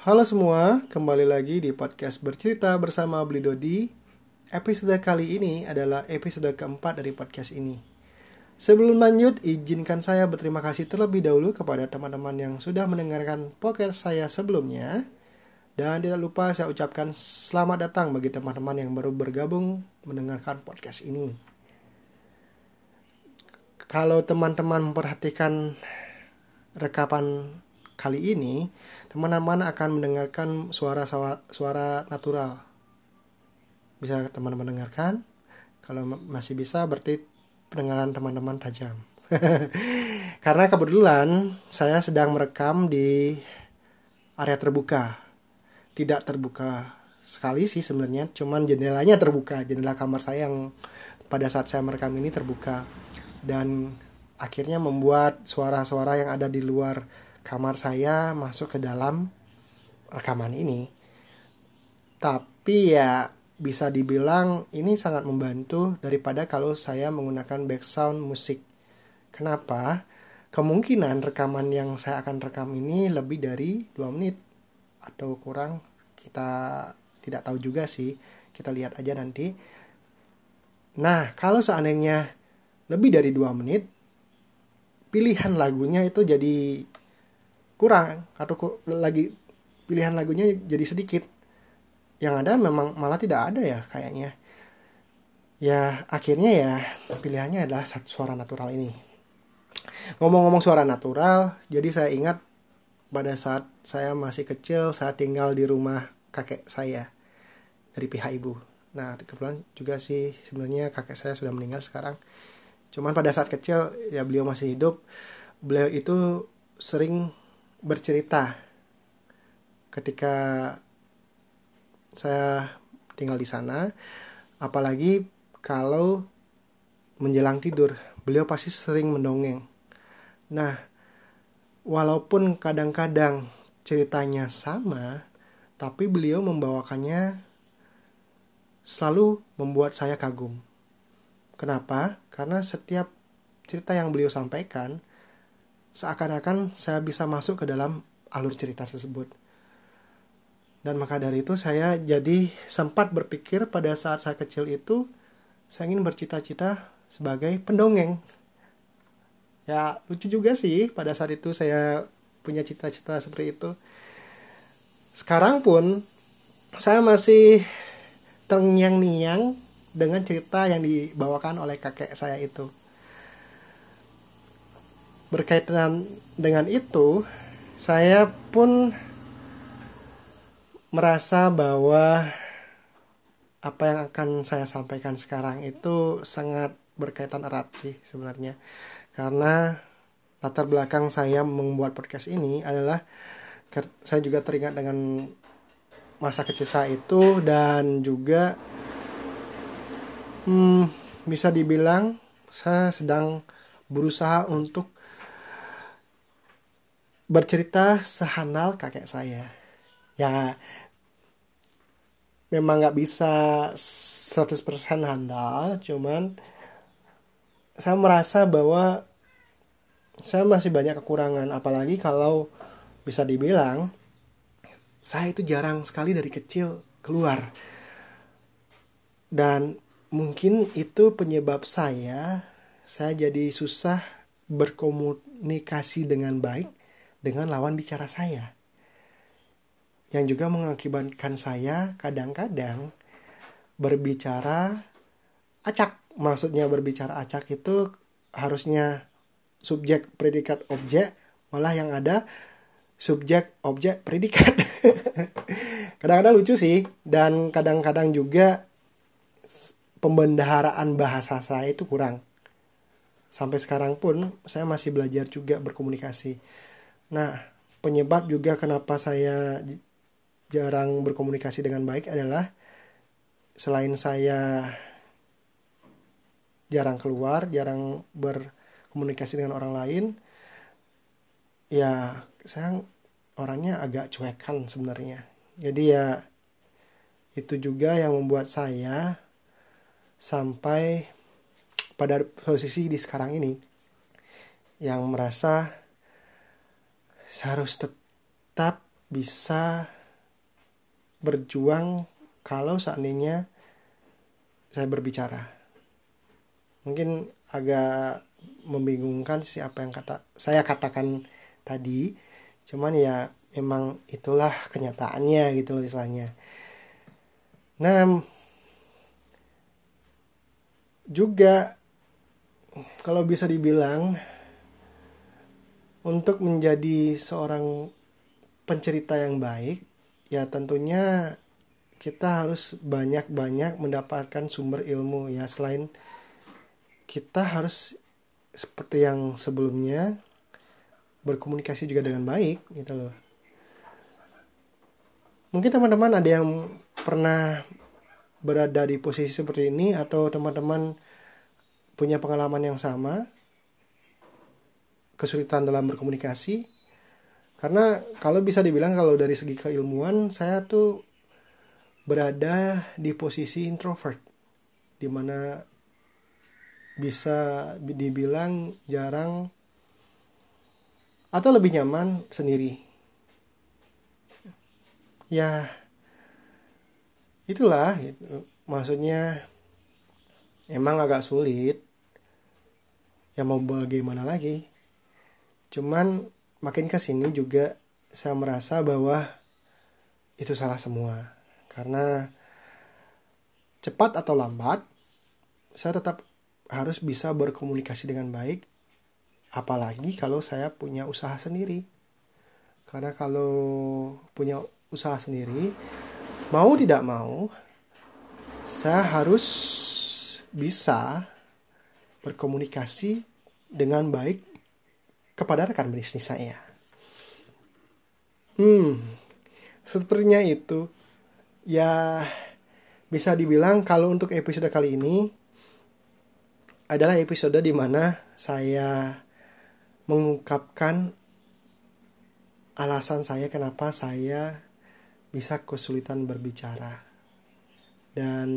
Halo semua, kembali lagi di podcast bercerita bersama Beli Dodi. Episode kali ini adalah episode keempat dari podcast ini. Sebelum lanjut, izinkan saya berterima kasih terlebih dahulu kepada teman-teman yang sudah mendengarkan podcast saya sebelumnya. Dan tidak lupa saya ucapkan selamat datang bagi teman-teman yang baru bergabung mendengarkan podcast ini. Kalau teman-teman memperhatikan rekapan kali ini, teman-teman akan mendengarkan suara suara natural. Bisa teman-teman dengarkan? Kalau masih bisa berarti pendengaran teman-teman tajam. Karena kebetulan saya sedang merekam di area terbuka. Tidak terbuka sekali sih sebenarnya, cuman jendelanya terbuka. Jendela kamar saya yang pada saat saya merekam ini terbuka. Dan akhirnya membuat suara-suara yang ada di luar kamar saya masuk ke dalam rekaman ini. Tapi ya bisa dibilang ini sangat membantu daripada kalau saya menggunakan background musik. Kenapa? Kemungkinan rekaman yang saya akan rekam ini lebih dari 2 menit atau kurang kita tidak tahu juga sih. Kita lihat aja nanti. Nah, kalau seandainya lebih dari 2 menit, pilihan lagunya itu jadi kurang atau lagi pilihan lagunya jadi sedikit. Yang ada memang malah tidak ada ya kayaknya. Ya akhirnya ya pilihannya adalah suara natural ini. Ngomong-ngomong suara natural jadi saya ingat pada saat saya masih kecil saya tinggal di rumah kakek saya dari pihak ibu. Nah kebetulan juga sih sebenarnya kakek saya sudah meninggal sekarang. Cuman pada saat kecil ya beliau masih hidup. Beliau itu sering bercerita. Ketika saya tinggal di sana apalagi kalau menjelang tidur beliau pasti sering mendongeng. Nah walaupun kadang-kadang ceritanya sama tapi beliau membawakannya selalu membuat saya kagum. Kenapa? Karena setiap cerita yang beliau sampaikan seakan-akan saya bisa masuk ke dalam alur cerita tersebut. Dan maka dari itu saya jadi sempat berpikir pada saat saya kecil itu saya ingin bercita-cita sebagai pendongeng. Ya lucu juga sih pada saat itu saya punya cita-cita seperti itu. Sekarang pun saya masih terngiang-niang dengan cerita yang dibawakan oleh kakek saya itu berkaitan dengan itu saya pun merasa bahwa apa yang akan saya sampaikan sekarang itu sangat berkaitan erat sih sebenarnya. Karena latar belakang saya membuat podcast ini adalah saya juga teringat dengan masa kecil saya itu dan juga hmm, bisa dibilang saya sedang berusaha untuk bercerita sehanal kakek saya. Ya memang nggak bisa 100% handal, cuman saya merasa bahwa saya masih banyak kekurangan apalagi kalau bisa dibilang saya itu jarang sekali dari kecil keluar dan mungkin itu penyebab saya saya jadi susah berkomunikasi dengan baik dengan lawan bicara saya. Yang juga mengakibatkan saya kadang-kadang berbicara acak. Maksudnya berbicara acak itu harusnya subjek, predikat, objek. Malah yang ada subjek, objek, predikat. kadang-kadang lucu sih. Dan kadang-kadang juga pembendaharaan bahasa saya itu kurang. Sampai sekarang pun saya masih belajar juga berkomunikasi Nah, penyebab juga kenapa saya jarang berkomunikasi dengan baik adalah selain saya jarang keluar, jarang berkomunikasi dengan orang lain, ya saya orangnya agak cuekan sebenarnya. Jadi ya itu juga yang membuat saya sampai pada posisi di sekarang ini yang merasa harus tetap bisa berjuang kalau seandainya saya berbicara. Mungkin agak membingungkan sih apa yang kata saya katakan tadi. Cuman ya memang itulah kenyataannya gitu loh istilahnya. Nah, juga kalau bisa dibilang untuk menjadi seorang pencerita yang baik ya tentunya kita harus banyak-banyak mendapatkan sumber ilmu ya. Selain kita harus seperti yang sebelumnya berkomunikasi juga dengan baik gitu loh. Mungkin teman-teman ada yang pernah berada di posisi seperti ini atau teman-teman punya pengalaman yang sama kesulitan dalam berkomunikasi. Karena kalau bisa dibilang kalau dari segi keilmuan saya tuh berada di posisi introvert di mana bisa dibilang jarang atau lebih nyaman sendiri. Ya itulah gitu. maksudnya emang agak sulit. Ya mau bagaimana lagi cuman makin ke sini juga saya merasa bahwa itu salah semua. Karena cepat atau lambat saya tetap harus bisa berkomunikasi dengan baik apalagi kalau saya punya usaha sendiri. Karena kalau punya usaha sendiri mau tidak mau saya harus bisa berkomunikasi dengan baik kepada rekan bisnis saya. Hmm, sepertinya itu ya bisa dibilang kalau untuk episode kali ini adalah episode di mana saya mengungkapkan alasan saya kenapa saya bisa kesulitan berbicara dan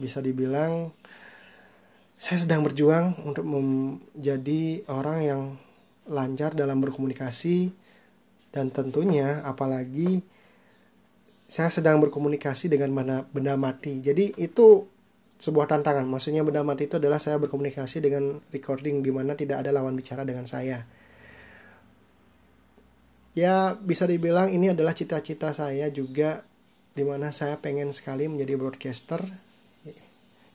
bisa dibilang saya sedang berjuang untuk menjadi orang yang lancar dalam berkomunikasi dan tentunya apalagi saya sedang berkomunikasi dengan benda, benda mati. Jadi itu sebuah tantangan. Maksudnya benda mati itu adalah saya berkomunikasi dengan recording di mana tidak ada lawan bicara dengan saya. Ya bisa dibilang ini adalah cita-cita saya juga di mana saya pengen sekali menjadi broadcaster.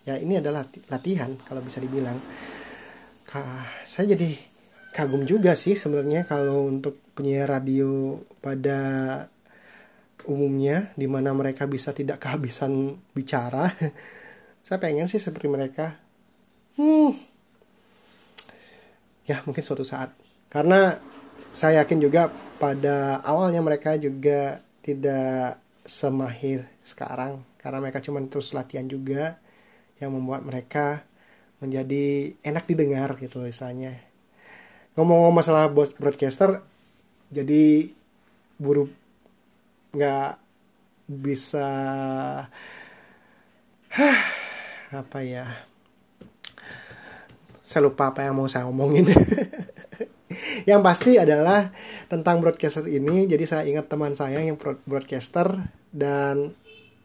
Ya ini adalah latihan kalau bisa dibilang. Saya jadi kagum juga sih sebenarnya kalau untuk penyiar radio pada umumnya di mana mereka bisa tidak kehabisan bicara. Saya pengen sih seperti mereka. Hmm. Ya, mungkin suatu saat. Karena saya yakin juga pada awalnya mereka juga tidak semahir sekarang karena mereka cuma terus latihan juga yang membuat mereka menjadi enak didengar gitu istilahnya. Ngomong-ngomong masalah broadcaster, jadi buru nggak bisa Hah, apa ya? Saya lupa apa yang mau saya omongin. Yang pasti adalah tentang broadcaster ini jadi saya ingat teman saya yang broadcaster dan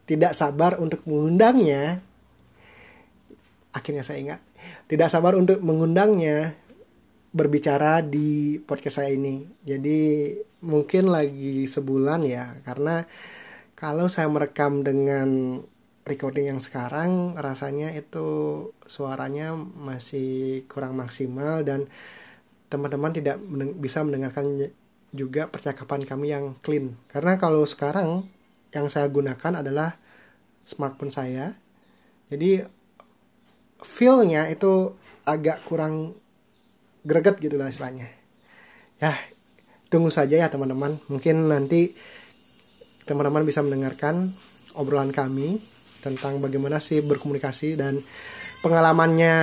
tidak sabar untuk mengundangnya. Akhirnya saya ingat tidak sabar untuk mengundangnya berbicara di podcast saya ini. Jadi mungkin lagi sebulan ya karena kalau saya merekam dengan recording yang sekarang rasanya itu suaranya masih kurang maksimal dan teman-teman tidak meneng bisa mendengarkan juga percakapan kami yang clean. Karena kalau sekarang yang saya gunakan adalah smartphone saya. Jadi feelnya itu agak kurang greget gitu lah istilahnya ya tunggu saja ya teman-teman. Mungkin nanti teman-teman bisa mendengarkan obrolan kami tentang bagaimana sih berkomunikasi dan pengalamannya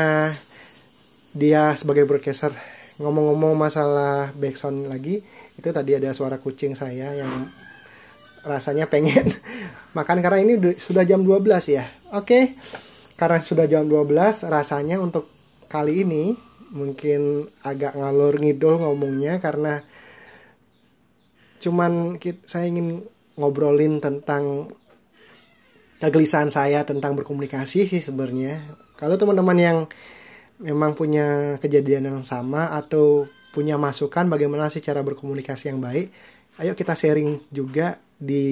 dia sebagai broadcaster. Ngomong-ngomong masalah backsound lagi, itu tadi ada suara kucing saya yang rasanya pengen makan karena ini sudah jam 12 ya. Oke. Karena sudah jam 12, rasanya untuk kali ini mungkin agak ngalor ngidul ngomongnya karena cuman saya ingin ngobrolin tentang kegelisahan saya tentang berkomunikasi sih sebenarnya. Kalau teman-teman yang memang punya kejadian yang sama atau punya masukan bagaimana sih cara berkomunikasi yang baik, ayo kita sharing juga di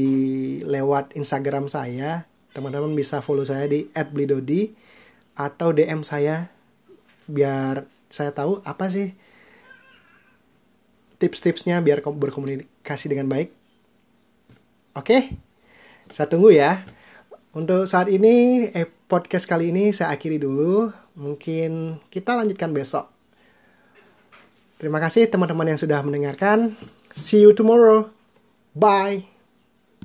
lewat Instagram saya. Teman-teman bisa follow saya di @blidodi atau DM saya biar saya tahu apa sih tips-tipsnya biar berkomunikasi dengan baik. Oke, saya tunggu ya. Untuk saat ini, eh, podcast kali ini saya akhiri dulu. Mungkin kita lanjutkan besok. Terima kasih teman-teman yang sudah mendengarkan. See you tomorrow. Bye.